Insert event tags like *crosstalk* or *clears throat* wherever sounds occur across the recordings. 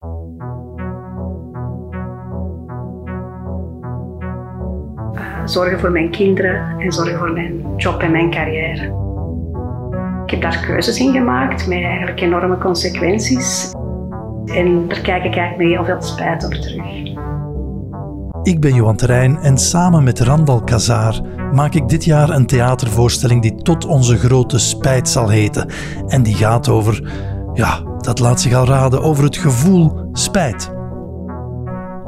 Uh, zorgen voor mijn kinderen en zorgen voor mijn job en mijn carrière. Ik heb daar keuzes in gemaakt met eigenlijk enorme consequenties. En daar kijk ik eigenlijk met heel veel spijt op terug. Ik ben Johan Terrein en samen met Randal Kazaar maak ik dit jaar een theatervoorstelling die tot onze grote spijt zal heten. En die gaat over, ja, dat laat zich al raden, over het gevoel spijt.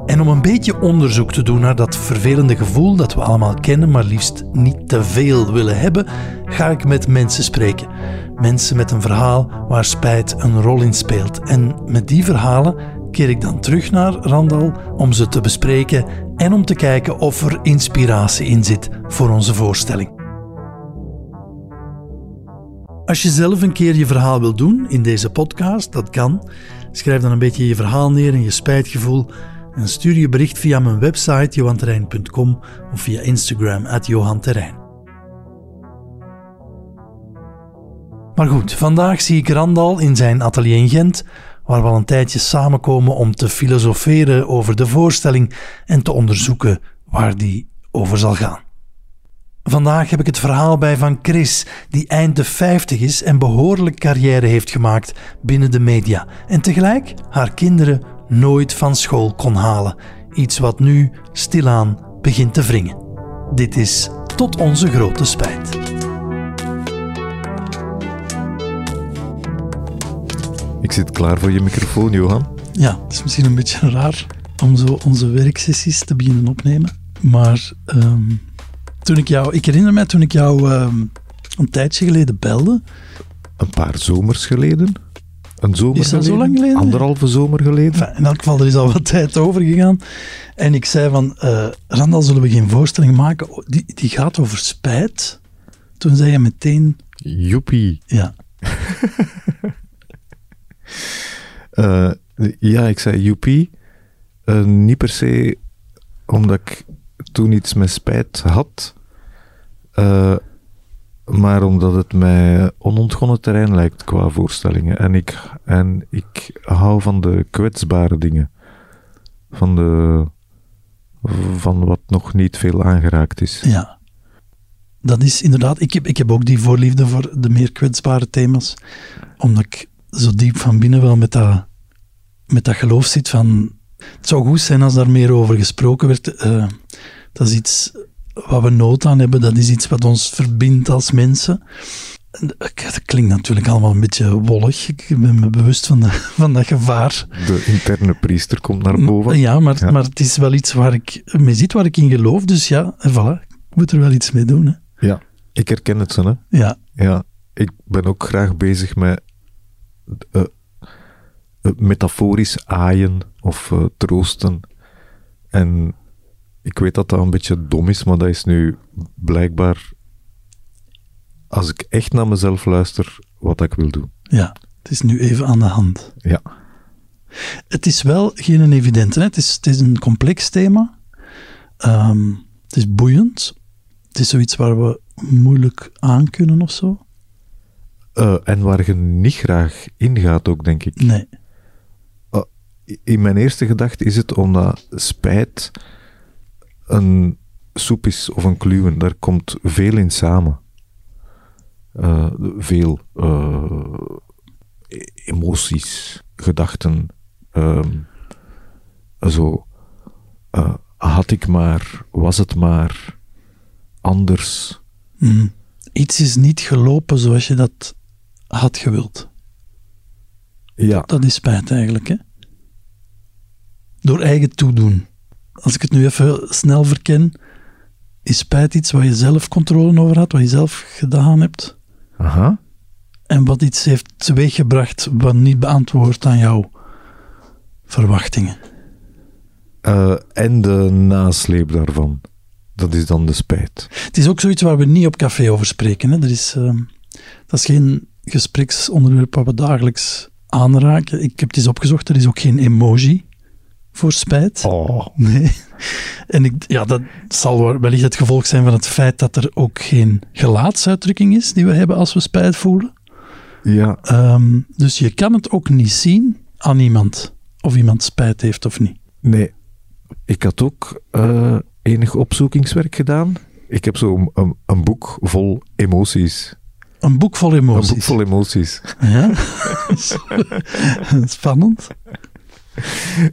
En om een beetje onderzoek te doen naar dat vervelende gevoel dat we allemaal kennen, maar liefst niet te veel willen hebben, ga ik met mensen spreken. Mensen met een verhaal waar spijt een rol in speelt. En met die verhalen keer ik dan terug naar Randal om ze te bespreken en om te kijken of er inspiratie in zit voor onze voorstelling. Als je zelf een keer je verhaal wil doen in deze podcast, dat kan. Schrijf dan een beetje je verhaal neer en je spijtgevoel en stuur je bericht via mijn website johanterrein.com of via Instagram at johanterrein. Maar goed, vandaag zie ik Randal in zijn atelier in Gent, waar we al een tijdje samenkomen om te filosoferen over de voorstelling en te onderzoeken waar die over zal gaan. Vandaag heb ik het verhaal bij van Chris, die eind de 50 is en behoorlijk carrière heeft gemaakt binnen de media en tegelijk haar kinderen nooit van school kon halen. Iets wat nu stilaan begint te wringen. Dit is tot onze grote spijt. Ik zit klaar voor je microfoon, Johan. Ja, het is misschien een beetje raar om zo onze werksessies te beginnen opnemen. Maar ehm, toen ik jou, ik herinner me toen ik jou ehm, een tijdje geleden belde. Een paar zomers geleden? Een zomer Is dat geleden? zo lang geleden? Anderhalve zomer geleden? Enfin, in elk geval, er is al wat tijd over gegaan. En ik zei van, eh Randal, zullen we geen voorstelling maken? Oh, Die, die gaat over spijt. Toen zei je meteen, Joepie. ja, *laughs* Eh, ja, ik zei joepie. Eh, niet per se omdat ik toen iets met spijt had, eh, maar omdat het mij onontgonnen terrein lijkt qua voorstellingen. En ik, en ik hou van de kwetsbare dingen. Van, de, van wat nog niet veel aangeraakt is. ja. Dat is inderdaad, ik heb, ik heb ook die voorliefde voor de meer kwetsbare thema's. Omdat ik zo diep van binnen wel met dat, met dat geloof zit van, het zou goed zijn als daar meer over gesproken werd. Eh, dat is iets wat we nood aan hebben, dat is iets wat ons verbindt als mensen. En Dat klinkt natuurlijk allemaal een beetje wollig. Ik ben me bewust van, de, *laughs* van dat gevaar. De interne priester komt naar boven. Ja, maar, Ja. maar het is wel iets waar ik mee zit, waar ik in geloof. Dus ja, voilà, ik moet er wel iets mee doen. Hè. Ja, ik herken het zo, hè. Ja, Ja, ik ben ook graag bezig met eh, eh, metaforisch aaien of eh, troosten. En ik weet dat dat een beetje dom is, maar dat is nu blijkbaar, als ik echt naar mezelf luister, wat ik wil doen. ja, het is nu even aan de hand. Ja, Het is wel geen evidente. Hè? Het, is, het is een complex thema. Ehm, het is boeiend. Het is zoiets waar we moeilijk aan kunnen of zo. Eh, en waar je niet graag ingaat ook, denk ik. Nee. In mijn eerste gedachte is het omdat spijt een soep is of een kluwen. Daar komt veel in samen. Eh, veel eh, emoties, gedachten. ehm, zo, eh, had ik maar, was het maar anders. Mm. Iets is niet gelopen zoals je dat had gewild. Ja, Dat is spijt eigenlijk, hè? Door eigen toedoen. Als ik het nu even snel verken, is spijt iets waar je zelf controle over had, wat je zelf gedaan hebt, aha. en wat iets heeft teweeggebracht wat niet beantwoordt aan jouw verwachtingen. Eh, en de nasleep daarvan. Dat is dan de spijt. Het is ook zoiets waar we niet op café over spreken. Hè? Er is, ehm, dat is geen gespreksonderwerp wat we dagelijks aanraken. Ik heb het eens opgezocht, er is ook geen emoji voor spijt. Oh. Nee. En ik, ja, dat zal wel- wellicht het gevolg zijn van het feit dat er ook geen gelaatsuitdrukking is die we hebben als we spijt voelen. Ja, Ehm, dus je kan het ook niet zien aan iemand of iemand spijt heeft of niet. Nee. Ik had ook eh, enig opzoekingswerk gedaan. Ik heb zo een, een boek vol emoties. Een boek vol emoties. Een boek vol emoties. Ja? *laughs* *laughs* Spannend.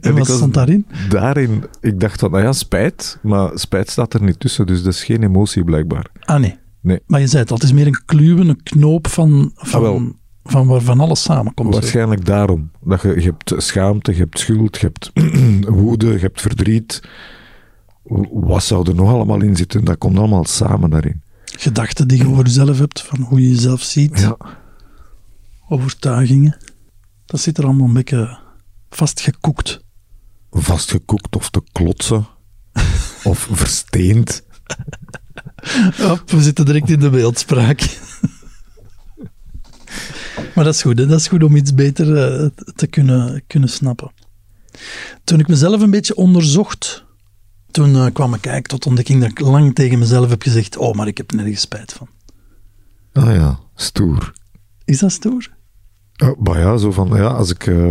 En wat stond daarin? Daarin, ik dacht van, nou ja, spijt. Maar spijt staat er niet tussen, dus dat is geen emotie blijkbaar. Ah, nee. Nee. Maar je zei het al, het is meer een kluwen, een knoop van, Ah, van, van waar van alles samenkomt. Waarschijnlijk daarom. Dat je, je hebt schaamte, je hebt schuld, je hebt *clears throat* woede, je hebt verdriet. Wat zou er nog allemaal in zitten? Dat komt allemaal samen daarin. Gedachten die je over jezelf hebt, van hoe je jezelf ziet, Ja. overtuigingen. Dat zit er allemaal een beetje vastgekoekt. Vastgekoekt of te klotsen. of *laughs* versteend. Hop, we zitten direct in de beeldspraak. maar dat is goed, hè? dat is goed om iets beter eh, te kunnen, kunnen snappen. Toen ik mezelf een beetje onderzocht, toen eh, kwam ik eigenlijk tot ontdekking dat ik lang tegen mezelf heb gezegd, oh, maar ik heb nergens spijt van. Ah ja, stoer. Is dat stoer? Oh, maar ja, zo van, ja, als ik, eh,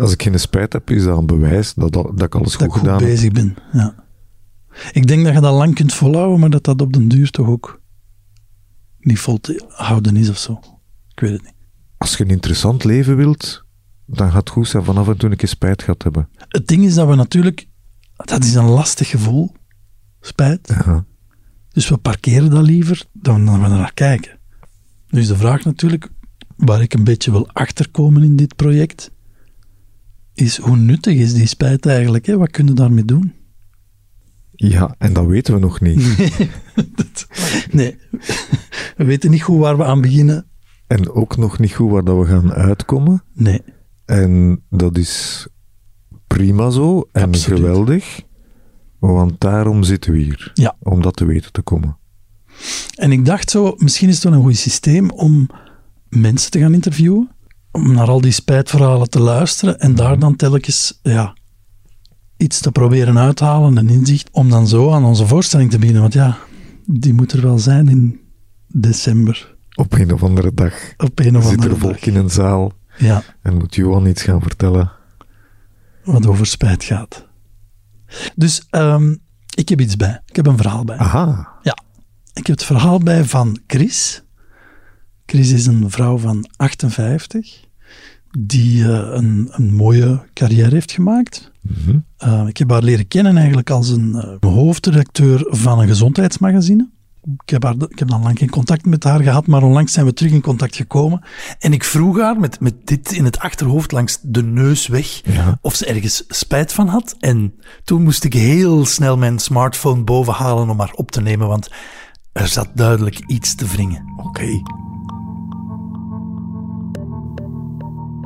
als ik geen spijt heb, is dat een bewijs dat, dat, dat ik alles dat goed ik goed gedaan heb. bezig ben. Ja. Ik denk dat je dat lang kunt volhouden, maar dat dat op den duur toch ook niet vol te houden is of zo. Ik weet het niet. Als je een interessant leven wilt, dan gaat het goed zijn vanaf en toe een keer spijt gaat hebben. Het ding is dat we natuurlijk, dat is een lastig gevoel, spijt. Ja. Dus we parkeren dat liever dan dat we naar kijken. Dus de vraag natuurlijk, waar ik een beetje wil achterkomen in dit project, is hoe nuttig is die spijt eigenlijk? Hè? Wat kunnen we daarmee doen? ja, en dat weten we nog niet. *laughs* Dat- nee, we weten niet goed waar we aan beginnen. En ook nog niet goed waar dat we gaan uitkomen. Nee, En dat is prima zo en Absoluut. geweldig. Want daarom zitten we hier. Ja. Om dat te weten te komen. En ik dacht zo, misschien is het wel een goed systeem om mensen te gaan interviewen, om naar al die spijtverhalen te luisteren en daar dan telkens ja, iets te proberen uithalen, een inzicht, om dan zo aan onze voorstelling te beginnen. Want ja, die moet er wel zijn in december, Op een of andere dag op een of zit andere er volk dag. in een zaal Ja, en moet Johan iets gaan vertellen. wat over spijt gaat. Dus ehm, ik heb iets bij. Ik heb een verhaal bij. Aha, Ja, ik heb het verhaal bij van Chris. Chris is een vrouw van 58 die eh, een, een mooie carrière heeft gemaakt. Mhm. Eh, ik heb haar leren kennen eigenlijk als een eh, hoofdredacteur van een gezondheidsmagazine. Ik heb, haar, ik heb dan lang geen contact met haar gehad, maar onlangs zijn we terug in contact gekomen. En ik vroeg haar, met, met dit in het achterhoofd langs de neus weg, Ja. of ze ergens spijt van had. En toen moest ik heel snel mijn smartphone bovenhalen om haar op te nemen, want er zat duidelijk iets te wringen. oké.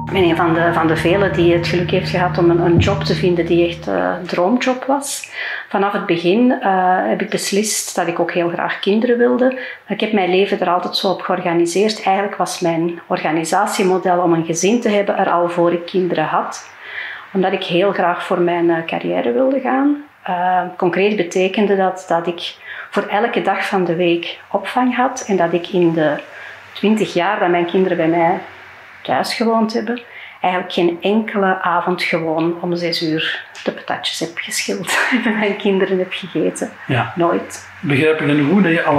Ik ben een van de, van de velen die het geluk heeft gehad om een, een job te vinden die echt eh, een droomjob was. Vanaf het begin eh, heb ik beslist dat ik ook heel graag kinderen wilde. Ik heb mijn leven er altijd zo op georganiseerd. Eigenlijk was mijn organisatiemodel om een gezin te hebben er al voor ik kinderen had. Omdat ik heel graag voor mijn eh, carrière wilde gaan. Concreet betekende dat dat ik voor elke dag van de week opvang had. En dat ik in de 20 jaar dat mijn kinderen bij mij thuis gewoond hebben, eigenlijk geen enkele avond gewoon om zes uur de patatjes heb geschild *laughs* en mijn kinderen heb gegeten. Ja. Nooit. Begrijp ik dan goed dat je al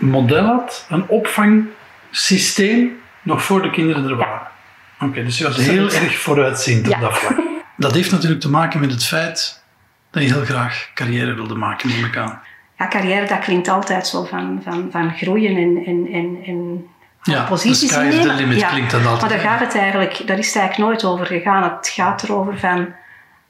een model had, een opvangsysteem, nog voor de kinderen er waren? Oké, dus je was heel erg vooruitziend op Ja. dat vlak. *laughs* Dat heeft natuurlijk te maken met het feit dat je heel graag carrière wilde maken, neem ik aan. Ja, carrière, dat klinkt altijd zo van, van, van groeien en, en, en, en Ja, posities the sky is the innemen. limit klinkt dat altijd, Maar daar gaat het eigenlijk, daar is het eigenlijk nooit over gegaan. Het gaat erover van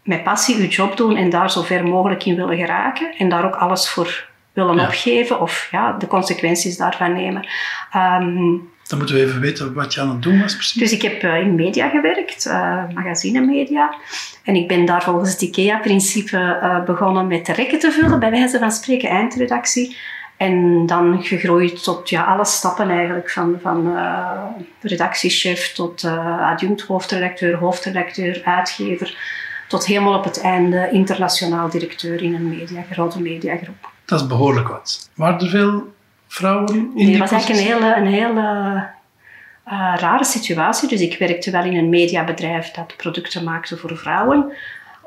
met passie je job doen en daar zo ver mogelijk in willen geraken. En daar ook alles voor willen Ja. opgeven of ja, de consequenties daarvan nemen. Ehm, Dan moeten we even weten wat je aan het doen was precies. Dus ik heb eh, in media gewerkt, uh, magazinemedia. En ik ben daar volgens het IKEA-principe eh, begonnen met de rekken te vullen, bij wijze van spreken, eindredactie. En dan gegroeid tot ja, alle stappen eigenlijk, van, van eh, redactiechef tot eh, adjunct hoofdredacteur, hoofdredacteur, uitgever, tot helemaal op het einde internationaal directeur in een media, grote mediagroep. Dat is behoorlijk wat. Waren er veel vrouwen in Nee, die het was eigenlijk een hele, een hele uh, rare situatie. Dus ik werkte wel in een mediabedrijf dat producten maakte voor vrouwen.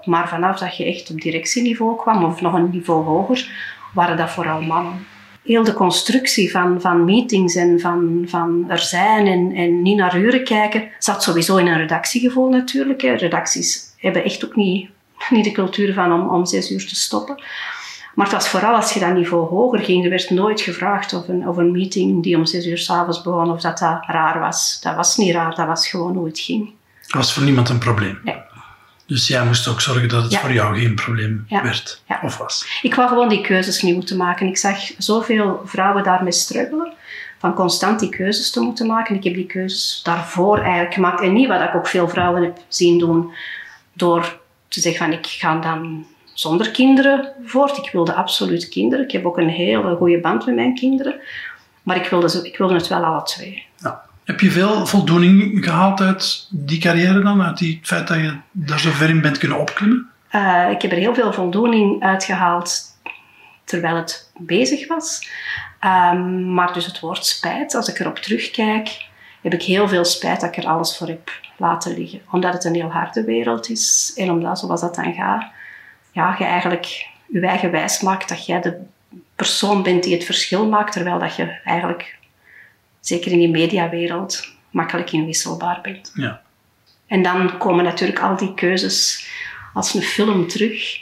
Maar vanaf dat je echt op directieniveau kwam, of nog een niveau hoger, waren dat vooral mannen. Heel de constructie van, van meetings en van, van er zijn en, en niet naar uren kijken, zat sowieso in een redactiegevoel natuurlijk. Hè. Redacties hebben echt ook niet, niet de cultuur van om, om zes uur te stoppen. Maar het was vooral als je dat niveau hoger ging. Er werd nooit gevraagd of een, of een meeting die om zes uur s'avonds begon, of dat dat raar was. Dat was niet raar, dat was gewoon hoe het ging. Dat was voor niemand een probleem? Nee. Dus jij moest ook zorgen dat het Ja. voor jou geen probleem Ja. werd Ja. of was. Ik wou gewoon die keuzes niet moeten maken. Ik zag zoveel vrouwen daarmee struggelen. Van constant die keuzes te moeten maken. Ik heb die keuzes daarvoor eigenlijk gemaakt. En niet wat ik ook veel vrouwen heb zien doen. Door te zeggen van ik ga dan zonder kinderen voort. Ik wilde absoluut kinderen. Ik heb ook een hele goede band met mijn kinderen. Maar ik wilde, ze- ik wilde het wel alle twee. Heb je veel voldoening gehaald uit die carrière dan? Uit die, het feit dat je daar zo ver in bent kunnen opklimmen? Eh, ik heb er heel veel voldoening uitgehaald terwijl het bezig was. Ehm, maar dus het woord spijt, als ik erop terugkijk, heb ik heel veel spijt dat ik er alles voor heb laten liggen. Omdat het een heel harde wereld is en omdat, zoals dat dan gaat, ja, je eigenlijk je eigen wijs maakt dat jij de persoon bent die het verschil maakt, terwijl dat je eigenlijk, zeker in die mediawereld, makkelijk inwisselbaar bent. Ja. En dan komen natuurlijk al die keuzes als een film terug.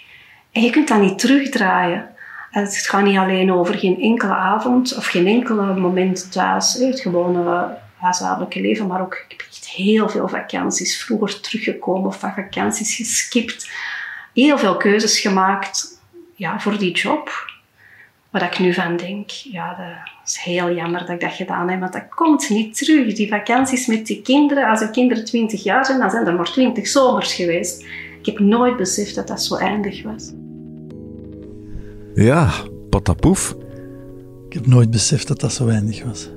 En je kunt dat niet terugdraaien. Het gaat niet alleen over geen enkele avond of geen enkele moment thuis, het gewone huishoudelijke leven, maar ook ik heb echt heel veel vakanties vroeger teruggekomen of van vakanties geskipt. Heel veel keuzes gemaakt ja, voor die job. Waar ik nu van denk, ja, dat is heel jammer dat ik dat gedaan heb, want dat komt niet terug. Die vakanties met die kinderen, als de kinderen 20 jaar zijn, dan zijn er maar 20 zomers geweest. Ik heb nooit beseft dat dat zo eindig was. Ja, patapoef. Ik heb nooit beseft dat dat zo weinig was.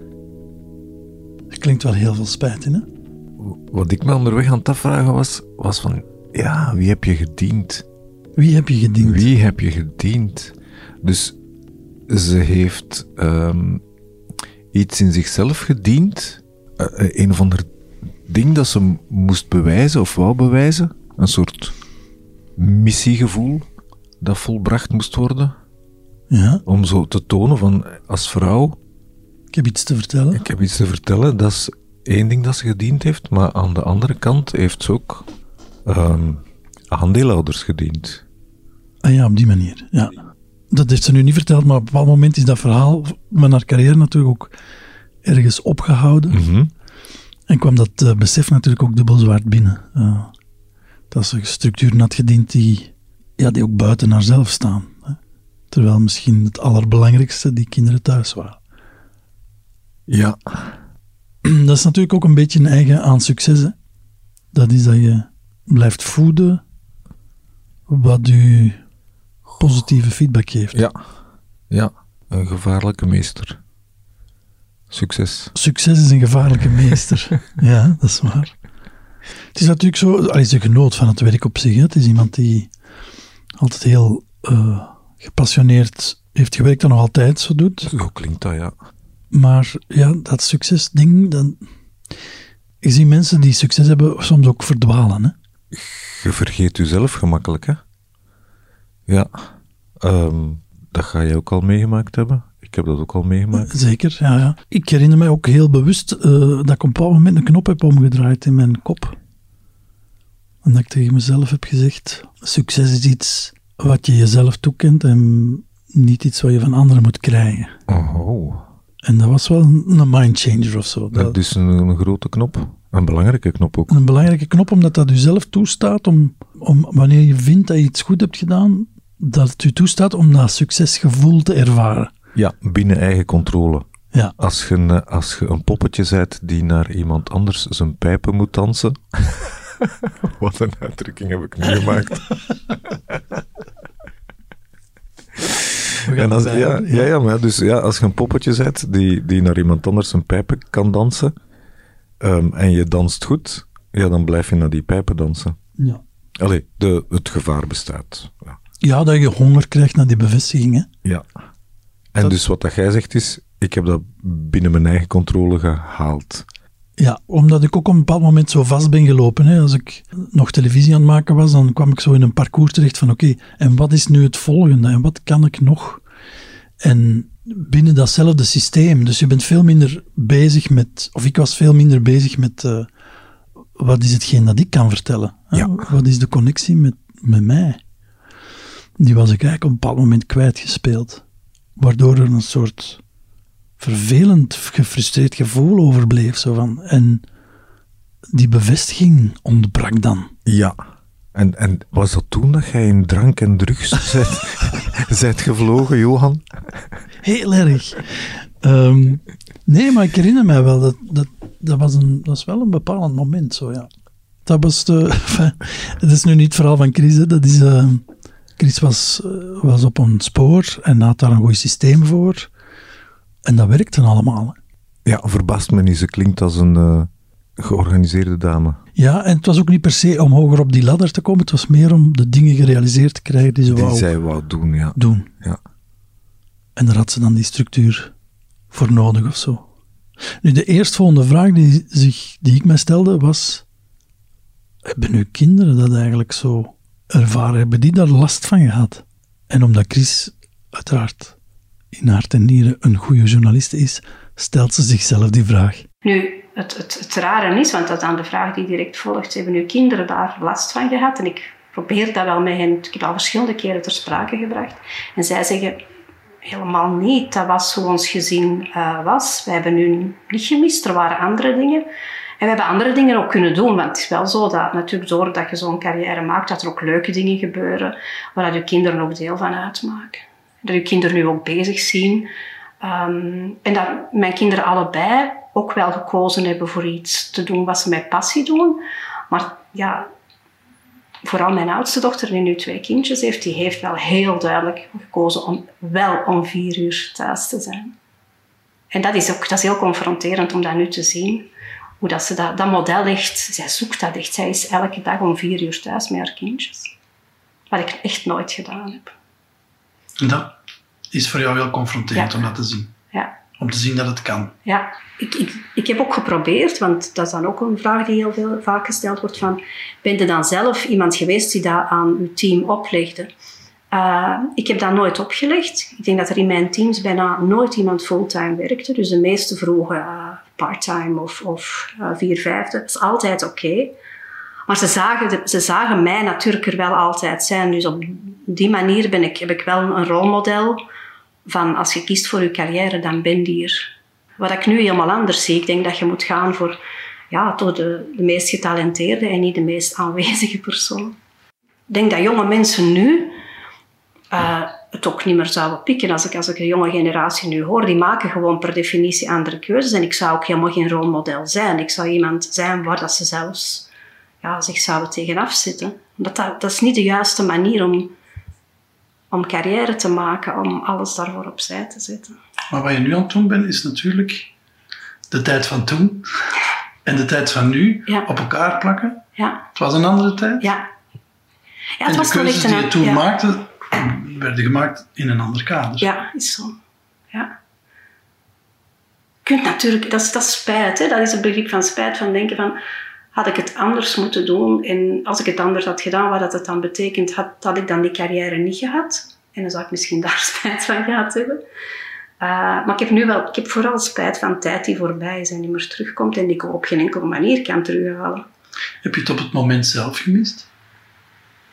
Er klinkt wel heel veel spijt in, hè? Wat ik me onderweg aan het afvragen was, was van, ja, wie heb je gediend? Wie heb je gediend? Wie heb je gediend? Dus ze heeft ehm, iets in zichzelf gediend. Eh, een of ander ding dat ze moest bewijzen of wou bewijzen. Een soort missiegevoel dat volbracht moest worden. Ja, Om zo te tonen van, als vrouw, ik heb iets te vertellen. ik heb iets te vertellen. Dat is één ding dat ze gediend heeft. Maar aan de andere kant heeft ze ook ehm, aandeelhouders gediend. Ah ja, op die manier. Ja. Dat heeft ze nu niet verteld, maar op een bepaald moment is dat verhaal met haar carrière natuurlijk ook ergens opgehouden. Mhm. En kwam dat eh, besef natuurlijk ook dubbel zwaard binnen. Eh, dat ze structuren had gediend die, ja, die ook buiten haarzelf staan. Hè. Terwijl misschien het allerbelangrijkste die kinderen thuis waren. Ja, *clears throat* Dat is natuurlijk ook een beetje een eigen aan succes. Hè. Dat is dat je blijft voeden wat je positieve feedback geeft. Ja, ja, een gevaarlijke meester. Succes. Succes is een gevaarlijke *laughs* meester. ja, dat is waar. Het is natuurlijk zo, hij is een genoot van het werk op zich. Hè. Het is iemand die altijd heel eh, gepassioneerd heeft gewerkt en nog altijd zo doet. Zo klinkt dat, ja. Maar ja, dat succesding, dan... Je ziet mensen die succes hebben soms ook verdwalen. Hè. Je vergeet jezelf gemakkelijk, hè? Ja. Ehm, dat ga je ook al meegemaakt hebben. Ik heb dat ook al meegemaakt. Zeker, ja, ja. Ik herinner mij ook heel bewust eh, dat ik op een bepaald moment een knop heb omgedraaid in mijn kop. En dat ik tegen mezelf heb gezegd, succes is iets wat je jezelf toekent en niet iets wat je van anderen moet krijgen. Oh, En dat was wel een, mindchanger of zo. Dat, dat is een, een grote knop. Een belangrijke knop ook. een belangrijke knop, omdat dat jezelf toestaat om, om, wanneer je vindt dat je iets goed hebt gedaan, dat het je toestaat om dat succesgevoel te ervaren. Ja, binnen eigen controle. Ja, Als je, een, als je een poppetje bent die naar iemand anders zijn pijpen moet dansen. *laughs* Wat een uitdrukking heb ik nu gemaakt. En als, ja, ja, ja, maar dus ja, als je een poppetje bent die, die naar iemand anders zijn pijpen kan dansen, ehm, en je danst goed, ja, dan blijf je naar die pijpen dansen. ja. Allee, de, het gevaar bestaat. Ja. Ja, dat je honger krijgt naar die bevestiging. Hè? ja. En Dat- dus wat dat jij zegt is, ik heb dat binnen mijn eigen controle gehaald. Ja, omdat ik ook op een bepaald moment zo vast ben gelopen. Hè. Als ik nog televisie aan het maken was, dan kwam ik zo in een parcours terecht van oké, en wat is nu het volgende? En wat kan ik nog? En binnen datzelfde systeem. Dus je bent veel minder bezig met, of ik was veel minder bezig met uh, wat is hetgeen dat ik kan vertellen? Ja. Wat is de connectie met, met mij? Die was ik eigenlijk op een bepaald moment kwijtgespeeld. Waardoor er een soort vervelend, gefrustreerd gevoel overbleef. Zo van. En die bevestiging ontbrak dan. Ja. En, en was dat toen dat jij in drank en drugs *laughs* bent, gevlogen, Johan? Heel erg. Um, nee, maar ik herinner mij wel, dat, dat, dat, was, een, dat was wel een bepalend moment, zo ja. Dat was de... *laughs* Het is nu niet het verhaal van Chris, hè. dat is... Uh, Chris was, uh, was op een spoor en had daar een goed systeem voor. En dat werkte allemaal. Ja, verbaast me niet. Ze klinkt als een uh, georganiseerde dame. Ja, en het was ook niet per se om hoger op die ladder te komen. Het was meer om de dingen gerealiseerd te krijgen die ze die wou, zij wou doen. Ja. doen. Ja. En daar had ze dan die structuur voor nodig of zo. Nu, de eerstvolgende vraag die, zich, die ik mij stelde was: Hebben uw kinderen dat eigenlijk zo ervaren? Hebben die daar last van gehad? En omdat Chris uiteraard in hart en nieren een goede journalist is, stelt ze zichzelf die vraag. Nu, het, het, het rare is, want dat dan de vraag die direct volgt, hebben uw kinderen daar last van gehad? En ik probeer dat wel met hen, ik heb al verschillende keren ter sprake gebracht. En zij zeggen, helemaal niet. Dat was hoe ons gezin uh, was. We hebben nu niet gemist, er waren andere dingen. We hebben andere dingen ook kunnen doen, want het is wel zo dat natuurlijk doordat je zo'n carrière maakt, dat er ook leuke dingen gebeuren, waar je kinderen ook deel van uitmaken dat je kinderen nu ook bezig zien. Ehm, en dat mijn kinderen allebei ook wel gekozen hebben voor iets te doen wat ze met passie doen. Maar ja, vooral mijn oudste dochter, die nu twee kindjes heeft, die heeft wel heel duidelijk gekozen om wel om vier uur thuis te zijn. En dat is ook dat is heel confronterend om dat nu te zien. Hoe dat ze dat, dat model echt, zij zoekt dat echt. Zij is elke dag om vier uur thuis met haar kindjes. Wat ik echt nooit gedaan heb. En dat is voor jou heel confronterend om dat te zien. Ja. Om te zien dat het kan. Ja, ik, ik, ik heb ook geprobeerd, want dat is dan ook een vraag die heel veel, vaak gesteld wordt van, ben je dan zelf iemand geweest die dat aan uw team oplegde? Uh, ik heb dat nooit opgelegd. Ik denk dat er in mijn teams bijna nooit iemand fulltime werkte. Dus de meeste vroegen uh, parttime of, of uh, vier vijfde. Dat is altijd oké. Maar ze zagen, ze zagen mij natuurlijk er wel altijd zijn. Dus op die manier ben ik, heb ik wel een rolmodel van als je kiest voor je carrière, dan ben je hier. Wat ik nu helemaal anders zie. Ik denk dat je moet gaan voor ja, toch de, de meest getalenteerde en niet de meest aanwezige persoon. Ik denk dat jonge mensen nu uh, het ook niet meer zouden pikken. Als ik, als ik de jonge generatie nu hoor, die maken gewoon per definitie andere keuzes. En ik zou ook helemaal geen rolmodel zijn. Ik zou iemand zijn waar dat ze zelfs ja, zich zouden tegenaf zitten. Dat, dat, dat is niet de juiste manier om, om carrière te maken, om alles daarvoor opzij te zetten. Maar wat je nu aan het doen bent, is natuurlijk de tijd van toen en de tijd van nu Ja. op elkaar plakken. Ja, Het was een andere tijd. ja. ja en de wel keuzes die je toen maakte, werden gemaakt in een ander kader. Ja, is zo. Ja. Je kunt natuurlijk, dat is, dat is spijt, hè? dat is het begrip van spijt, van denken van, had ik het anders moeten doen en als ik het anders had gedaan, wat dat het dan betekent, had, had ik dan die carrière niet gehad. En dan zou ik misschien *laughs* daar spijt van gehad hebben. Uh, maar ik heb nu wel, ik heb vooral spijt van tijd die voorbij is en niet meer terugkomt en die ik op geen enkele manier kan terughalen. Heb je het op het moment zelf gemist?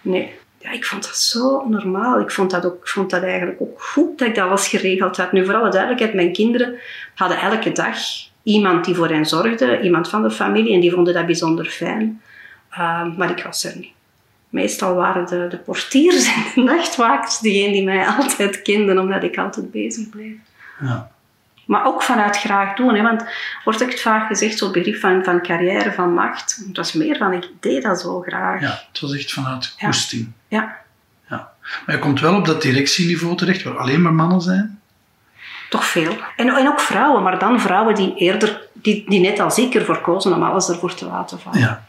Nee. Ja, ik vond dat zo normaal. Ik vond dat, ook, ik vond dat eigenlijk ook goed dat ik dat alles geregeld had. Nu, voor alle duidelijkheid, mijn kinderen hadden elke dag iemand die voor hen zorgde, iemand van de familie, en die vonden dat bijzonder fijn. Uh, maar ik was er niet. Meestal waren de, de portiers en de *laughs* nachtwakers degene die mij *laughs* altijd kenden, omdat ik altijd bezig bleef. Ja. Maar ook vanuit graag doen. Hè? Want wordt echt vaak gezegd, zo'n begrip van, van carrière, van macht. Het was meer van, ik deed dat zo graag. ja, het was echt vanuit Ja. goesting. Ja, Ja. Maar je komt wel op dat directieniveau terecht, waar alleen maar mannen zijn. toch veel. En, en ook vrouwen, maar dan vrouwen die eerder, die, die net als ik ervoor kozen om alles ervoor te laten vallen. Ja.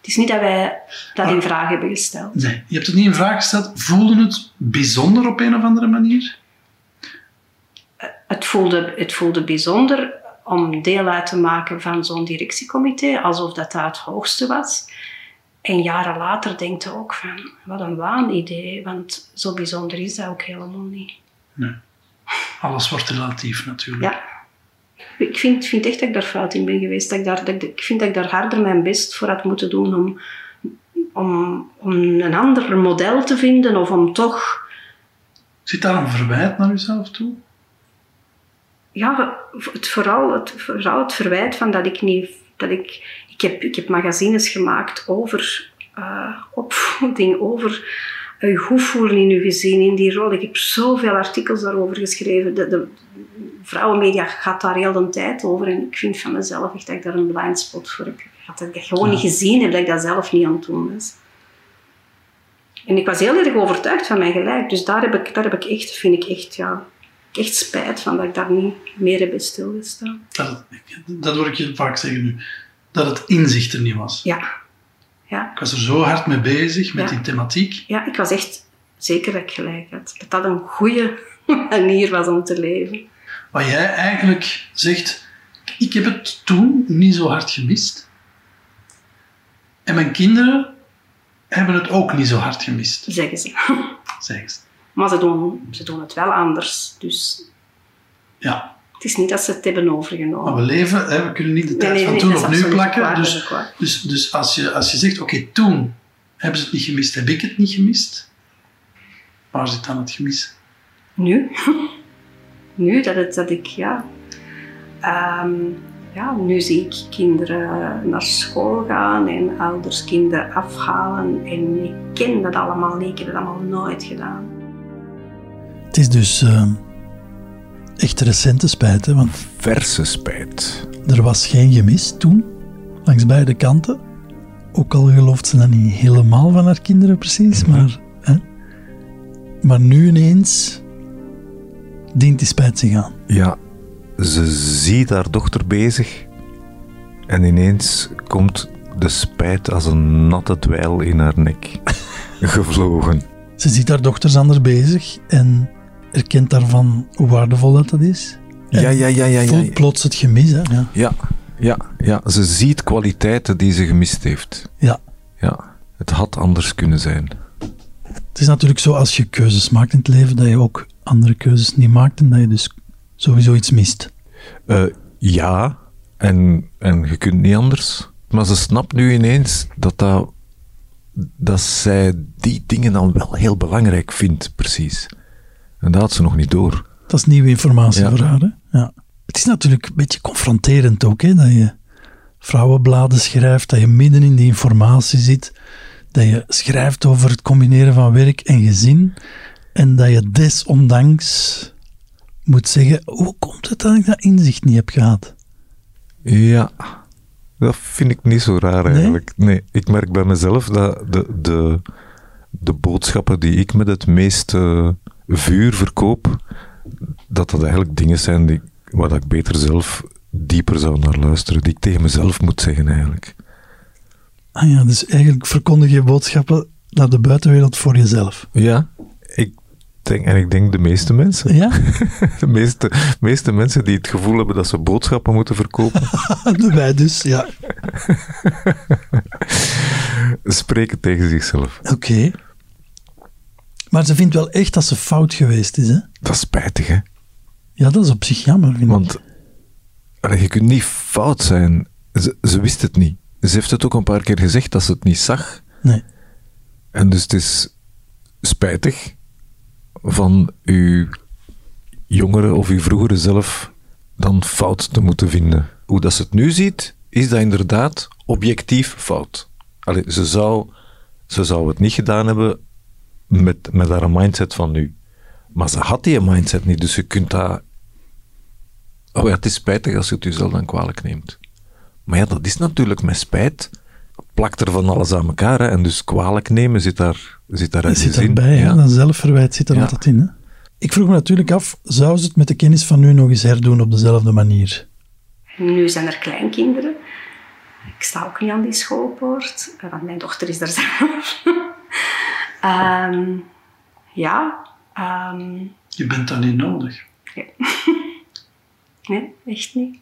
Het is niet dat wij dat Maar- in vraag hebben gesteld. Nee, je hebt het niet in vraag gesteld. Voelde het bijzonder op een of andere manier? Het voelde, het voelde bijzonder om deel uit te maken van zo'n directiecomité, alsof dat, dat het hoogste was. En jaren later denkt je ook van, wat een waanidee, want zo bijzonder is dat ook helemaal niet. Nee. Alles wordt relatief natuurlijk. Ja. Ik vind, vind echt dat ik daar fout in ben geweest. Dat ik, daar, dat ik, ik vind dat ik daar harder mijn best voor had moeten doen om, om, om een ander model te vinden of om toch... Zit daar een verwijt naar jezelf toe? Ja, het, vooral, het, vooral het verwijt van dat ik niet... Dat ik, ik, heb, ik heb magazines gemaakt over uh, opvoeding, over je goed voelen in je gezin, in die rol. Ik heb zoveel artikels daarover geschreven. De, de vrouwenmedia gaat daar heel de tijd over. En ik vind van mezelf echt dat ik daar een blind spot voor heb. Dat ik dat gewoon ja. niet gezien heb, dat ik dat zelf niet aan het doen was. En ik was heel erg overtuigd van mijn gelijk. Dus daar heb ik, daar heb ik echt, vind ik echt, ja, echt spijt van dat ik daar niet meer heb bij stilgestaan. Dat, dat hoor ik je vaak zeggen nu. Dat het inzicht er niet was. Ja. ja. Ik was er zo hard mee bezig met Ja. die thematiek. Ja, ik was echt zeker dat ik gelijk had. Dat dat een goede *laughs* manier was om te leven. Wat jij eigenlijk zegt, ik heb het toen niet zo hard gemist. En mijn kinderen hebben het ook niet zo hard gemist, Zeggen ze. *laughs* zeggen ze. Maar ze doen, ze doen het wel anders. Dus Ja, het is niet dat ze het hebben maar overgenomen. we leven, hè, we kunnen niet de tijd nee, van toen op nu plakken. waar, dus dus, dus als, je, als je zegt, oké, toen hebben ze het niet gemist, heb ik het niet gemist. Waar zit dan het gemis? Nu? *laughs* nu dat, het, dat ik, ja... Ehm, ja, nu zie ik kinderen naar school gaan en ouders kinderen afhalen. En ik ken dat allemaal niet. Ik heb dat allemaal nooit gedaan. Het is dus uh, echt recente spijt, hè, want Verse spijt. er was geen gemis toen, langs beide kanten. Ook al gelooft ze dat niet helemaal van haar kinderen precies, maar, hè. maar nu ineens dient die spijt zich aan. Ja, ze ziet haar dochter bezig en ineens komt de spijt als een natte dweil in haar nek *laughs* gevlogen. Ze ziet haar dochters anders bezig en erkent daarvan hoe waardevol dat, dat is. En Ja, ja, ja, ja, ja. voelt plots het gemis. Hè? Ja. Ja, ja, ja. Ze ziet kwaliteiten die ze gemist heeft. ja. Ja, het had anders kunnen zijn. Het is natuurlijk zo als je keuzes maakt in het leven, dat je ook andere keuzes niet maakt en dat je dus sowieso iets mist. Eh, ja, en, en je kunt niet anders. Maar ze snapt nu ineens dat, dat, dat zij die dingen dan wel heel belangrijk vindt, precies. En dat had ze nog niet door. Dat is nieuwe informatie Ja. voor haar. Hè? Ja. Het is natuurlijk een beetje confronterend ook, hè? dat je vrouwenbladen schrijft, dat je midden in die informatie zit, dat je schrijft over het combineren van werk en gezin en dat je desondanks moet zeggen, hoe komt het dat ik dat inzicht niet heb gehad? Ja, dat vind ik niet zo raar eigenlijk. Nee, ik merk bij mezelf dat de, de, de boodschappen die ik met het meeste vuur verkoop, dat dat eigenlijk dingen zijn die, waar ik beter zelf dieper zou naar luisteren, die ik tegen mezelf moet zeggen eigenlijk. Ah ja, dus eigenlijk verkondig je boodschappen naar de buitenwereld voor jezelf. Ja, ik denk, en ik denk de meeste mensen. Ja? *laughs* De meeste, meeste mensen die het gevoel hebben dat ze boodschappen moeten verkopen, *laughs* Wij dus, ja. *laughs* spreken tegen zichzelf. Oké. Maar ze vindt wel echt dat ze fout geweest is, hè? Dat is spijtig, hè? Ja, dat is op zich jammer, vind ik. Want je kunt niet fout zijn. Ze, ze wist het niet. Ze heeft het ook een paar keer gezegd dat ze het niet zag. Nee. En dus het is spijtig van uw jongere of uw vroegere zelf dan fout te moeten vinden. Hoe dat ze het nu ziet, is dat inderdaad objectief fout. Allee, ze, zou, ze zou het niet gedaan hebben met, met haar mindset van nu. Maar ze had die mindset niet, dus je kunt dat... Oh ja, het is spijtig als je het jezelf dan kwalijk neemt. Maar ja, dat is natuurlijk met spijt. Plakt er van alles aan elkaar, hè, en dus kwalijk nemen zit daar, zit daar zit in. erbij? Ja. dat zelfverwijt zit er Ja. altijd in. Hè? Ik vroeg me natuurlijk af, zou ze het met de kennis van nu nog eens herdoen op dezelfde manier? Nu zijn er kleinkinderen. Ik sta ook niet aan die schoolpoort, want mijn dochter is daar zelf. Ehm, ja. Ehm, Je bent dan niet nodig. Ja. *laughs* nee, echt niet.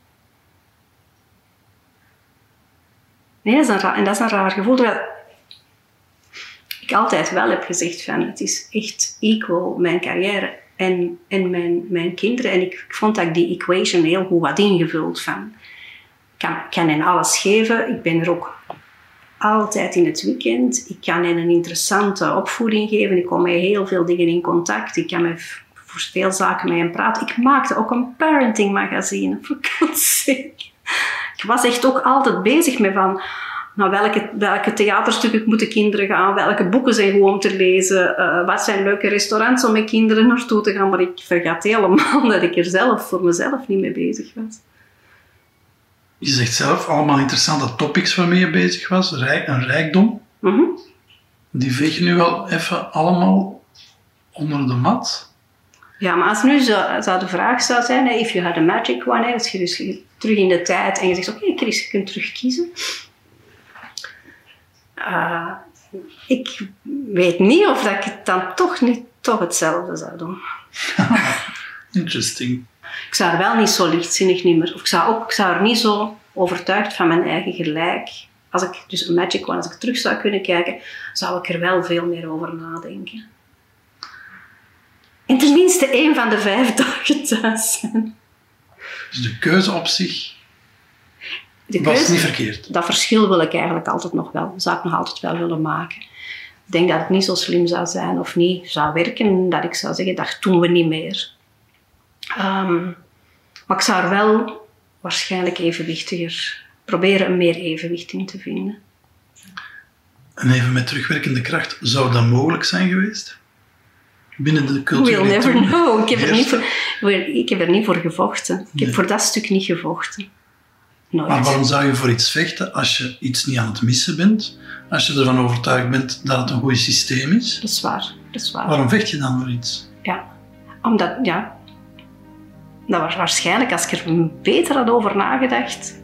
Nee, dat is een raar, en dat gevoel. Dat ik altijd wel heb gezegd van het is echt equal mijn carrière en, en mijn, mijn kinderen. En ik, vond dat ik die equation heel goed ingevuld van ik kan, kan hen alles geven. Ik ben er ook altijd in het weekend. Ik kan hen een interessante opvoeding geven. Ik kom met heel veel dingen in contact. Ik kan met voor veel zaken met hen praten. Ik maakte ook een parenting magazine, *laughs* voor. Ik was echt ook altijd bezig met van naar welke, welke theaterstukken moeten kinderen gaan, welke boeken zijn goed om te lezen, uh, wat zijn leuke restaurants om met kinderen naartoe te gaan. Maar ik vergat helemaal *laughs* dat ik er zelf voor mezelf niet mee bezig was. Je zegt zelf allemaal interessante topics waarmee je bezig was, rijk, een rijkdom. Mhm. Die veeg je nu wel even allemaal onder de mat. Ja, maar als nu zo, zo de vraag zou zijn, hè, if you had a magic one, hè, als je dus terug in de tijd en je zegt, oké Chris, je kunt terugkiezen. Uh, ik weet niet of dat ik het dan toch niet toch hetzelfde zou doen. *laughs* Interesting. Ik zou er wel niet zo lichtzinnig niet meer, of ik zou, ook, ik zou er niet zo overtuigd van mijn eigen gelijk. Als ik dus een magic one, als ik terug zou kunnen kijken, zou ik er wel veel meer over nadenken. En tenminste één van de vijf dagen thuis zijn. Dus de keuze op zich De was keuze- niet verkeerd. dat verschil wil ik eigenlijk altijd nog wel, zou ik nog altijd wel willen maken. Ik denk dat het niet zo slim zou zijn of niet zou werken, dat ik zou zeggen, dat doen we niet meer. Ehm, maar ik zou er wel waarschijnlijk evenwichtiger proberen een meer evenwicht in te vinden. En even met terugwerkende kracht, zou dat mogelijk zijn geweest? Binnen de cultuur. We'll die never toen know. Ik heb, er niet voor, ik heb er niet voor gevochten. Ik Nee. heb voor dat stuk niet gevochten. Nooit. Maar waarom zou je voor iets vechten als je iets niet aan het missen bent? Als je ervan overtuigd bent dat het een goed systeem is? Dat is waar. Dat is waar. Waarom vecht je dan voor iets? Ja, omdat, ja, dat was waarschijnlijk, als ik er beter had over nagedacht,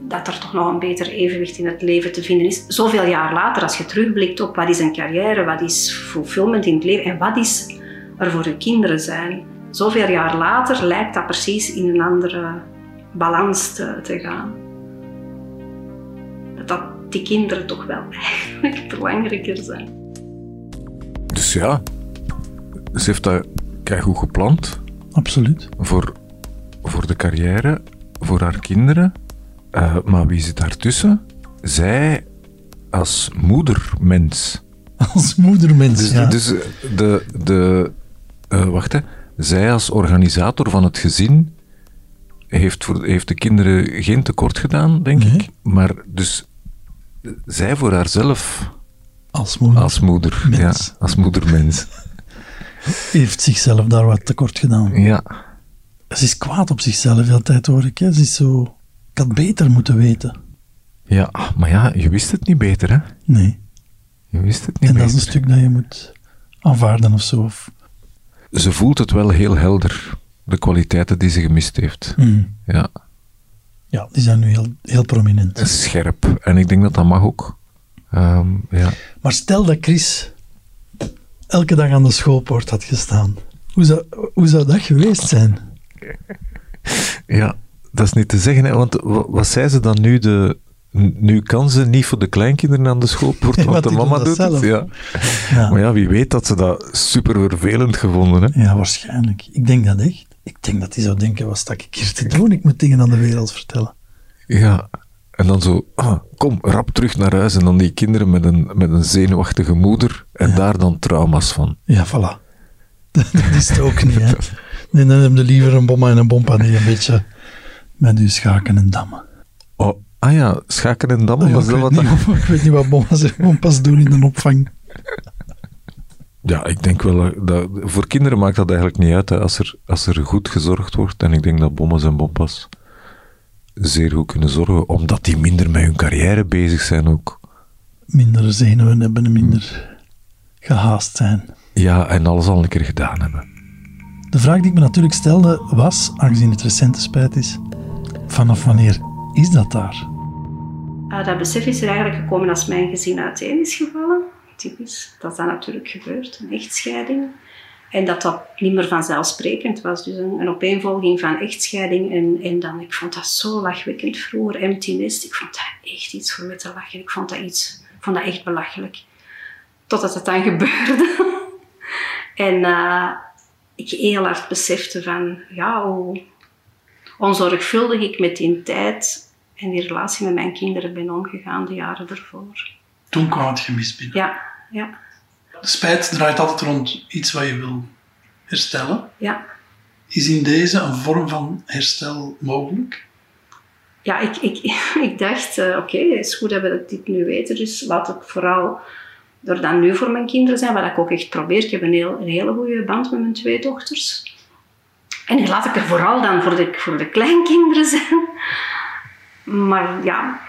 dat er toch nog een beter evenwicht in het leven te vinden is. Zoveel jaar later, als je terugblikt op wat is een carrière, wat is fulfillment in het leven en wat is er voor je kinderen zijn. Zoveel jaar later lijkt dat precies in een andere balans te, gaan. Dat, die kinderen toch wel eigenlijk *laughs* belangrijker zijn. Dus ja, ze heeft dat goed gepland Absoluut. voor, voor de carrière, voor haar kinderen. Eh, maar wie zit daartussen? Zij als moedermens. Als moedermens, Dus, ja. dus eh, de, de eh, wacht hè, zij als organisator van het gezin heeft, voor, heeft de kinderen geen tekort gedaan, denk Nee. ik. Maar dus zij voor haarzelf Als moeder als moeder, Mens. ja, als moedermens. Heeft zichzelf daar wat tekort gedaan. Ja, Ze is kwaad op zichzelf, veel tijd hoor ik. Hè. Ze is zo... Ik had beter moeten weten. ja, maar ja, je wist het niet beter, hè? Nee. Je wist het niet En dat is beter. een stuk dat je moet aanvaarden of zo. Of, Ze voelt het wel heel helder, de kwaliteiten die ze gemist heeft. Hmm. Ja, Ja, die zijn nu heel, heel prominent. scherp. En ik denk dat dat mag ook. Ehm, ja. Maar stel dat Chris elke dag aan de schoolpoort had gestaan. Hoe zou, hoe zou dat geweest zijn? Ja, dat is niet te zeggen, hè, want wa- wat zei ze dan nu? De, nu kan ze niet voor de kleinkinderen aan de schoolpoort, *laughs* want de die mama doet dat het. Ja. Ja, Maar ja, wie weet dat ze dat super vervelend gevonden hè? ja, waarschijnlijk. Ik denk dat echt. Ik denk dat hij zou denken, wat sta ik hier te doen? Ik moet dingen aan de wereld vertellen. Ja. En dan zo, ah, kom, rap terug naar huis. En dan die kinderen met een, met een zenuwachtige moeder. En daar dan trauma's van. Ja, voilà. *laughs* Dat is het ook niet, hè. *laughs* Nee, dan heb je liever een bomma en een bompa die een beetje met u schaken en dammen. Oh, ah ja, schaken en dammen, was dat wat niet, dat... ik weet niet wat bomma's en bompas doen in de opvang. *laughs* Ja, ik denk wel, dat, voor kinderen maakt dat eigenlijk niet uit, hè, als, er, als er goed gezorgd wordt. En ik denk dat bommas en bompas zeer goed kunnen zorgen, omdat die minder met hun carrière bezig zijn ook. Minder zenuwen hebben en minder gehaast zijn. Ja, en alles al een keer gedaan hebben. De vraag die ik me natuurlijk stelde was, aangezien het recente spijt is, vanaf wanneer is dat daar? Ah, dat besef is er eigenlijk gekomen als mijn gezin uiteen is gevallen. Typisch, dat is dan natuurlijk gebeurd, een echtscheiding. En dat dat niet meer vanzelfsprekend was. Dus een, een opeenvolging van echtscheiding. En, en dan, ik vond dat zo lachwekkend vroeger, empty nest. Ik vond dat echt iets voor me te lachen. Ik vond dat, iets, vond dat echt belachelijk. Totdat het dan gebeurde. *laughs* en uh, ik heel hard besefte van, ja, hoe onzorgvuldig ik met die tijd en die relatie met mijn kinderen ben omgegaan de jaren ervoor. Toen kwam het gemis binnen. Ja, ja. Spijt draait altijd rond iets wat je wil herstellen. Ja. Is in deze een vorm van herstel mogelijk? Ja, ik, ik, *laughs* ik dacht, uh, oké, okay, het is goed dat we dit nu weten, dus laat ik vooral door dan nu voor mijn kinderen zijn, wat ik ook echt probeer. Ik heb een, heel, een hele goede band met mijn twee dochters. En laat ik er vooral dan voor de, voor de kleinkinderen zijn. Maar ja,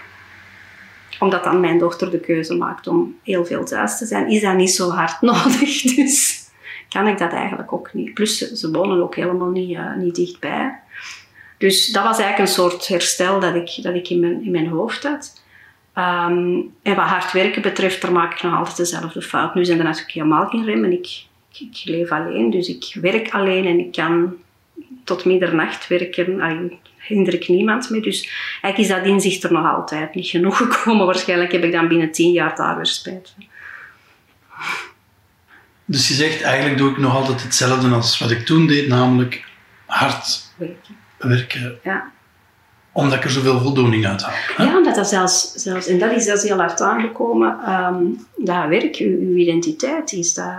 omdat dan mijn dochter de keuze maakt om heel veel thuis te zijn, is dat niet zo hard *laughs* nodig. Dus kan ik dat eigenlijk ook niet. Plus, ze wonen ook helemaal niet, uh, niet dichtbij. Dus dat was eigenlijk een soort herstel dat ik, dat ik in, mijn, in mijn hoofd had. Um, en wat hard werken betreft, daar maak ik nog altijd dezelfde fout. Nu zijn er natuurlijk helemaal geen remmen. Ik, ik leef alleen, dus ik werk alleen en ik kan tot middernacht werken. Hinder ik niemand mee. Dus eigenlijk is dat inzicht er nog altijd niet genoeg gekomen. *laughs* Waarschijnlijk heb ik dan binnen tien jaar daar weer spijt van. Dus je zegt, eigenlijk doe ik nog altijd hetzelfde als wat ik toen deed, namelijk hard werken. werken ja. Omdat ik er zoveel voldoening uit haal. Ja, omdat dat zelfs, zelfs, en dat is zelfs heel hard aangekomen, um, dat werk, uw identiteit is, dat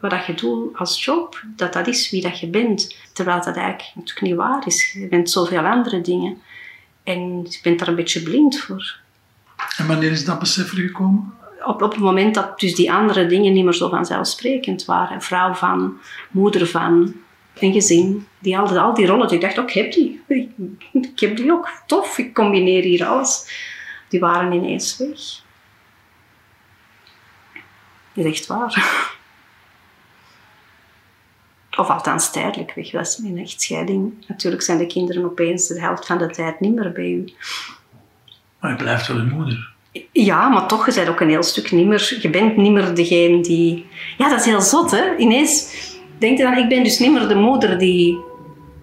wat dat je doet als job, dat dat is wie dat je bent. Terwijl dat eigenlijk natuurlijk niet waar is. Je bent zoveel andere dingen. En je bent daar een beetje blind voor. En wanneer is dat besef gekomen? Op, op het moment dat dus die andere dingen niet meer zo vanzelfsprekend waren. Vrouw van, moeder van, een gezin. Die al, al die rollen. Ik dacht ook, ik heb die. Ik heb die ook. Tof, ik combineer hier alles. Die waren ineens weg. Dat is echt waar. *laughs* Of althans tijdelijk weg was. In echtscheiding. Natuurlijk zijn de kinderen opeens de helft van de tijd niet meer bij u. Maar je blijft wel een moeder. Ja, maar toch, je bent ook een heel stuk niet meer... Je bent niet meer degene die... Ja, dat is heel zot, hè. Ineens denk je dan, ik ben dus niet meer de moeder die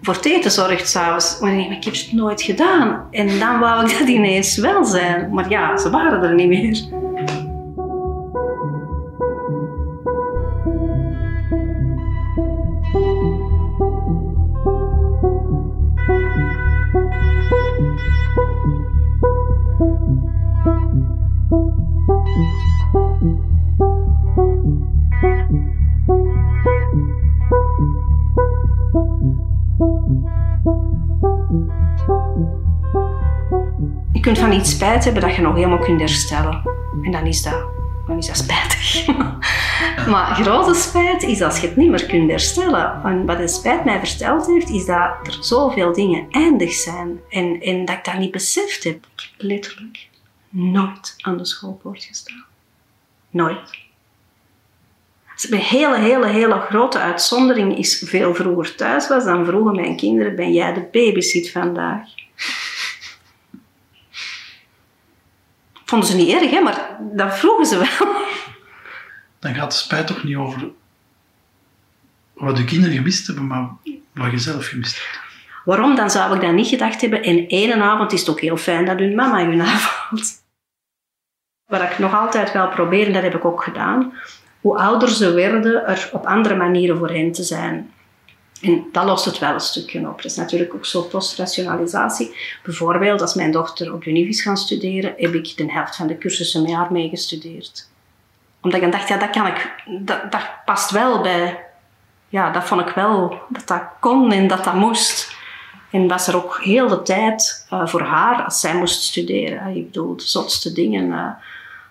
voor het eten zorgt s'avonds. Maar ik heb het nooit gedaan. En dan wou ik dat ineens wel zijn. Maar ja, ze waren er niet meer. Kunt van iets spijt hebben dat je nog helemaal kunt herstellen. En dan is dat, dan is dat spijtig. *laughs* maar grote spijt is als je het niet meer kunt herstellen. En wat de spijt mij verteld heeft, is dat er zoveel dingen eindig zijn. En, en dat ik dat niet beseft heb. Ik heb letterlijk nooit aan de schoolpoort gestaan. Nooit. Een hele, hele, hele grote uitzondering is veel vroeger thuis was. Dan vroegen mijn kinderen, ben jij de babysit vandaag? vonden ze niet erg, hè, maar dat vroegen ze wel. Dan gaat de spijt toch niet over wat de kinderen gemist hebben, maar wat je zelf gemist hebt. Waarom? Dan zou ik dat niet gedacht hebben. En één avond is het ook heel fijn dat hun mama hun avond. Wat ik nog altijd wel probeer, en dat heb ik ook gedaan, hoe ouder ze werden, er op andere manieren voor hen te zijn. En dat lost het wel een stukje op. Dat is natuurlijk ook zo postrationalisatie. Bijvoorbeeld, als mijn dochter op de UNIF is gaan studeren, heb ik de helft van de cursussen met haar meegestudeerd. Omdat ik dacht, ja, dat kan ik, dat, past wel bij, ja, dat vond ik wel, dat dat kon en dat dat moest. En was er ook heel de tijd uh, voor haar, als zij moest studeren. Ik bedoel, de zotste dingen. Uh,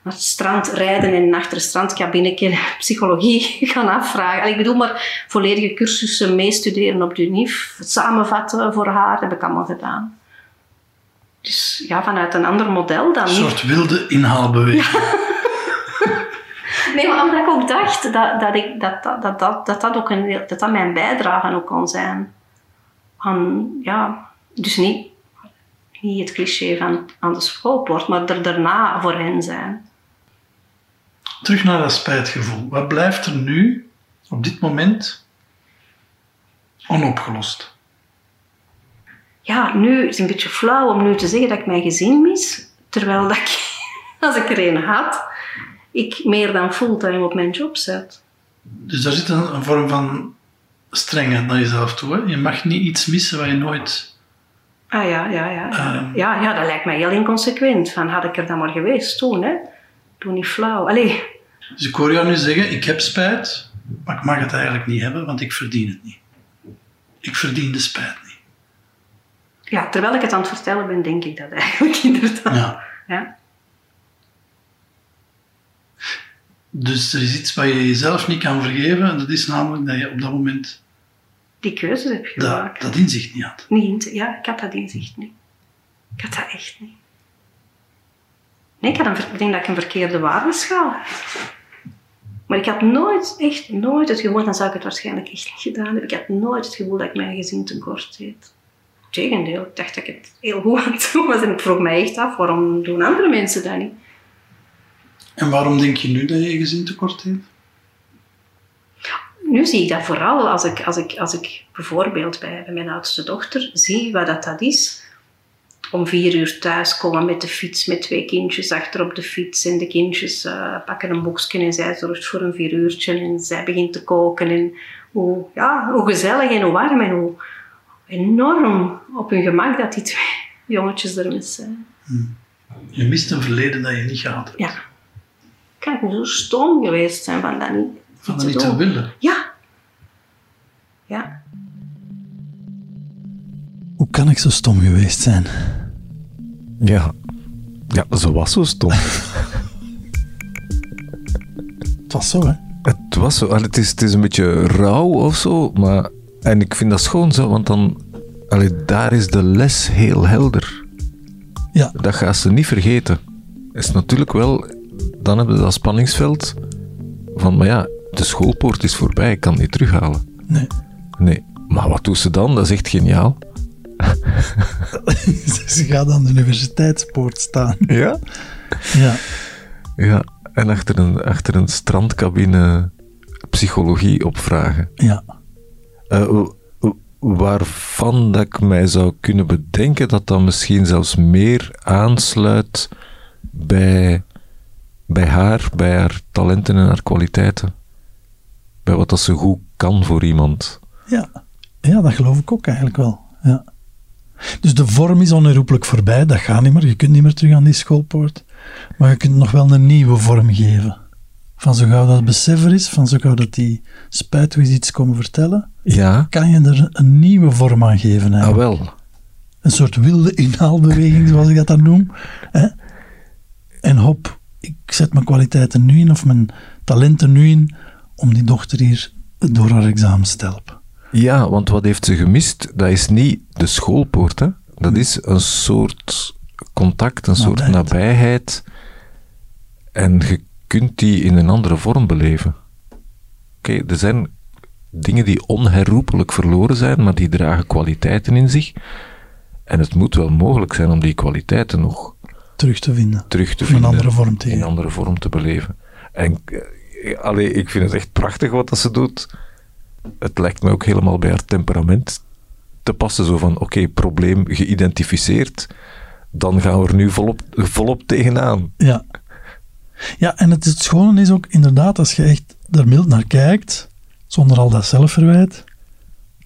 naar het strand rijden en achter de strandkabinetje psychologie *laughs* gaan afvragen. Ik bedoel maar volledige cursussen meestuderen op de UNIF, samenvatten voor haar, heb ik allemaal gedaan. Dus ja, vanuit een ander model dan. Een soort wilde inhaalbeweging. *laughs* nee, maar omdat ik ook dacht dat dat, ik, dat, dat, dat, dat, dat, dat ook een, dat dat mijn bijdrage ook kon zijn. Aan, ja, dus niet, niet het cliché van aan de schoolpoort, maar er daarna voor hen zijn. Terug naar dat spijtgevoel. Wat blijft er nu, op dit moment, onopgelost. Ja, nu is het een beetje flauw om nu te zeggen dat ik mijn gezin mis, terwijl dat ik, *laughs* als ik er een had, ik meer dan fulltime op mijn job zat. Dus daar zit een, een vorm van strengheid naar jezelf toe. Hè? Je mag niet iets missen wat je nooit... Ah ja, ja, ja. Ja, Ehm. ja, ja dat lijkt mij heel inconsequent. Van, had ik er dan maar geweest toen, hè. Doe niet flauw. Allee, Dus ik hoor jou nu zeggen, ik heb spijt, maar ik mag het eigenlijk niet hebben, want ik verdien het niet. Ik verdien de spijt niet. ja, terwijl ik het aan het vertellen ben, denk ik dat eigenlijk *laughs* inderdaad. Ja. Ja. Dus er is iets wat je jezelf niet kan vergeven, en dat is namelijk dat je op dat moment Die keuzes heb je dat, gemaakt. dat inzicht niet had. Niet, ja, ik had dat inzicht niet. Ik had dat echt niet. Nee, ik, had een, ik denk dat ik een verkeerde waardeschaal had. Maar ik had nooit, echt nooit het gevoel, dan zou ik het waarschijnlijk echt niet gedaan hebben. Ik had nooit het gevoel dat ik mijn gezin tekort deed. Tegendeel, ik dacht dat ik het heel goed aan het doen was. En ik vroeg mij echt af, waarom doen andere mensen dat niet? En waarom denk je nu dat je je gezin tekort heeft? Nu zie ik dat vooral als ik, als ik, als ik bijvoorbeeld bij, bij mijn oudste dochter zie wat dat, dat is. Om vier uur thuis komen met de fiets, met twee kindjes achter op de fiets. En de kindjes eh, pakken een boekje en zij zorgt voor een vier uurtje. En zij begint te koken. En hoe, ja, hoe gezellig en hoe warm en hoe enorm op hun gemak dat die twee *laughs* jongetjes er met zijn. Je mist een verleden dat je niet gehad hebt. Ja. Kan ik zo stom geweest zijn van dat niet, Van niet dat niet te doen? willen. Ja. Ja. Hoe kan ik zo stom geweest zijn? Ja. Ja, ze was zo stom. *laughs* Het was zo, hè? Het was zo. Allee, Het is, het is een beetje rauw of zo, maar... En ik vind dat schoon zo, want dan... Allee, daar is de les heel helder. Ja. Dat gaat ze niet vergeten. Is natuurlijk wel... Dan hebben we dat spanningsveld van, maar ja, de schoolpoort is voorbij, ik kan het niet terughalen. Nee. Nee. Maar wat doet ze dan? Dat is echt geniaal. *laughs* Ze gaat aan de universiteitspoort staan. Ja? Ja. Ja. En achter een, achter een strandcabine psychologie opvragen. Ja. Eh, waarvan dat ik mij zou kunnen bedenken dat dat misschien zelfs meer aansluit bij, bij haar, bij haar talenten en haar kwaliteiten. Bij wat dat ze goed kan voor iemand. Ja. Ja, dat geloof ik ook eigenlijk wel. Ja. Dus de vorm is onherroepelijk voorbij, dat gaat niet meer. Je kunt niet meer terug aan die schoolpoort. Maar je kunt nog wel een nieuwe vorm geven. Van zo gauw dat besef er is, van zo gauw dat die weer iets komen vertellen, Ja, kan je er een nieuwe vorm aan geven. ah wel. Een soort wilde inhaalbeweging, zoals ik dat dan noem. Hè? En hop, ik zet mijn kwaliteiten nu in, of mijn talenten nu in, om die dochter hier door haar examens te helpen. Ja, want wat heeft ze gemist? Dat is niet de schoolpoort, hè? Dat is een soort contact, een soort Nabijheid. nabijheid. En je kunt die in een andere vorm beleven. Oké, er zijn dingen die onherroepelijk verloren zijn, maar die dragen kwaliteiten in zich. En het moet wel mogelijk zijn om die kwaliteiten nog Terug te vinden. terug te andere vorm te In andere vorm te beleven. En eh, allee, ik vind het echt prachtig wat dat ze doet. Het lijkt me ook helemaal bij haar temperament te passen. Zo van, oké, probleem geïdentificeerd. Dan gaan we er nu volop, volop tegenaan. Ja. Ja, en het, het schone is ook inderdaad, als je echt er mild naar kijkt, zonder al dat zelfverwijt,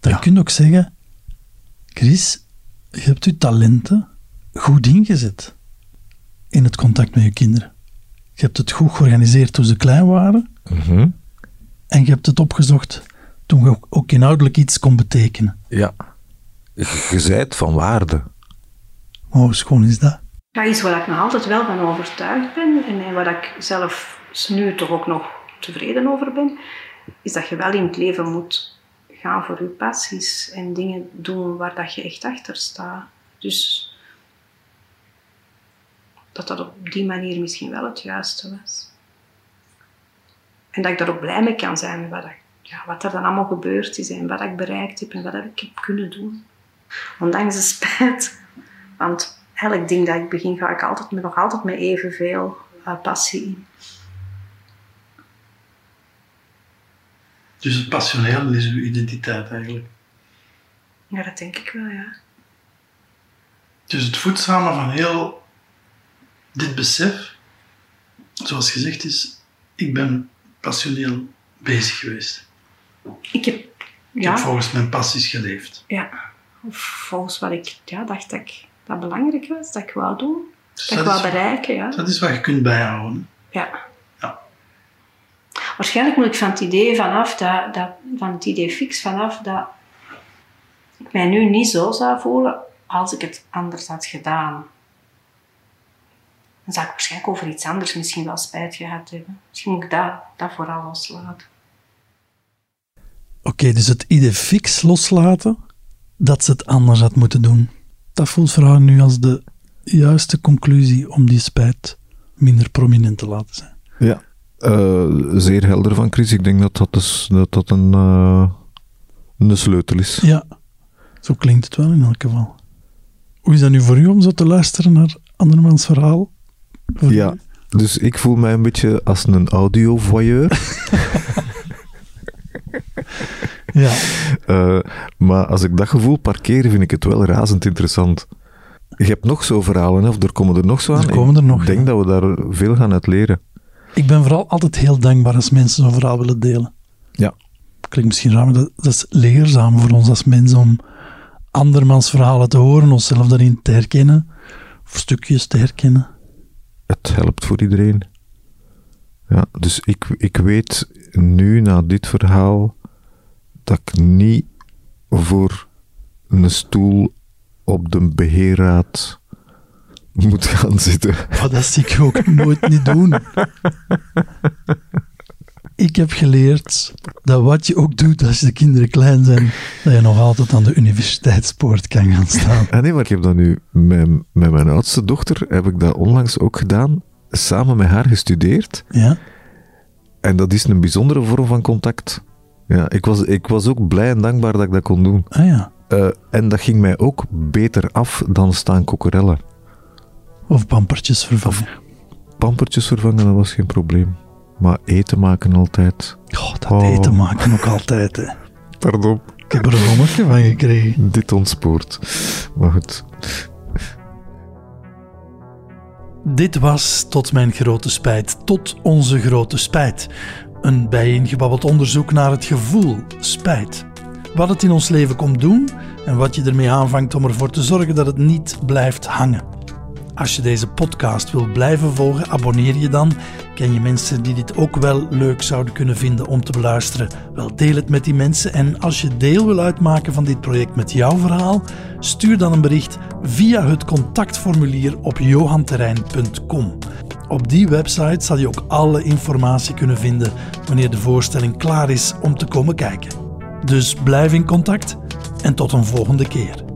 dan Ja. kun je ook zeggen, Chris, je hebt je talenten goed ingezet in het contact met je kinderen. Je hebt het goed georganiseerd toen ze klein waren Mhm. en je hebt het opgezocht toen je ook- ook inhoudelijk iets kon betekenen. Ja. Je zijt van waarde. Maar hoe schoon is dat? Dat is waar ik nog altijd wel van overtuigd ben en waar ik zelf nu toch ook nog tevreden over ben, is dat je wel in het leven moet gaan voor je passies en dingen doen waar dat je echt achter staat. Dus dat dat op die manier misschien wel het juiste was. En dat ik daar ook blij mee kan zijn met wat, ik, ja, wat er dan allemaal gebeurd is en wat ik bereikt heb en wat ik heb kunnen doen. Ondanks de spijt. Want elk ding dat ik begin, ga ik altijd, met- nog altijd met evenveel uh, passie in. Dus het passioneel is uw identiteit eigenlijk. Ja, dat denk ik wel, ja. Dus het voedzame van heel dit besef, zoals gezegd is, ik ben passioneel bezig geweest. Ik heb, Ik ja, heb volgens mijn passies geleefd. ja, volgens wat ik ja, dacht dat, ik, dat belangrijk was, dat ik wou doen, Dus dat ik wou bereiken, ja. dat is wat je kunt bijhouden. ja. Ja. Waarschijnlijk moet ik van het idee vanaf, dat, dat, van het idee fix vanaf dat ik mij nu niet zo zou voelen als ik het anders had gedaan. Dan zou ik waarschijnlijk over iets anders misschien wel spijt gehad hebben. Misschien moet ik dat, dat vooral loslaten. Oké, dus het idee fix loslaten, dat ze het anders had moeten doen. Dat voelt voor haar nu als de juiste conclusie om die spijt minder prominent te laten zijn. Ja, eh, zeer helder van Chris. Ik denk dat dat, dus, dat, dat een, eh, een sleutel is. Ja, zo klinkt het wel in elk geval. Hoe is dat nu voor u om zo te luisteren naar andermans verhaal? Voor Ja, u? dus ik voel mij een beetje als een audio-voyeur. *laughs* *laughs* Ja, Eh, maar als ik dat gevoel parkeer, vind ik het wel razend interessant. Je hebt nog zo verhalen, of er komen er nog zo aan. Er komen er nog, Ik denk ja. dat we daar veel gaan uit leren. ik ben vooral altijd heel dankbaar als mensen zo'n verhaal willen delen. Ja. Klinkt misschien raar, maar dat, dat is leerzaam voor ons als mensen om andermans verhalen te horen, onszelf daarin te herkennen, of stukjes te herkennen. Het helpt voor iedereen. Ja, dus ik, ik weet nu na dit verhaal dat ik niet voor een stoel op de beheerraad moet gaan zitten. Maar dat zie ik ook nooit niet doen. Ik heb geleerd dat wat je ook doet als de kinderen klein zijn, dat je nog altijd aan de universiteitspoort kan gaan staan. Ah nee, maar ik heb dat nu met, met mijn oudste dochter, heb ik dat onlangs ook gedaan, samen met haar gestudeerd. Ja? En dat is een bijzondere vorm van contact. Ja, ik was, ik was ook blij en dankbaar dat ik dat kon doen. Ah ja. Eh, en dat ging mij ook beter af dan staan kokerellen. Of pampertjes vervangen. Pampertjes vervangen, dat was geen probleem. Maar eten maken altijd. Oh, dat Oh. eten maken ook altijd. Hè. Pardon. Ik heb er een rommeltje van gekregen. Dit ontspoort. Maar goed. Dit was, tot mijn grote spijt, tot onze grote spijt, een bijeengebabbeld onderzoek naar het gevoel spijt. Wat het in ons leven komt doen en wat je ermee aanvangt om ervoor te zorgen dat het niet blijft hangen. Als je deze podcast wil blijven volgen, abonneer je dan. Ken je mensen die dit ook wel leuk zouden kunnen vinden om te beluisteren? Wel, deel het met die mensen. En als je deel wil uitmaken van dit project met jouw verhaal, stuur dan een bericht via het contactformulier op johanterrein.com. Op die website zal je ook alle informatie kunnen vinden wanneer de voorstelling klaar is om te komen kijken. Dus blijf in contact en tot een volgende keer.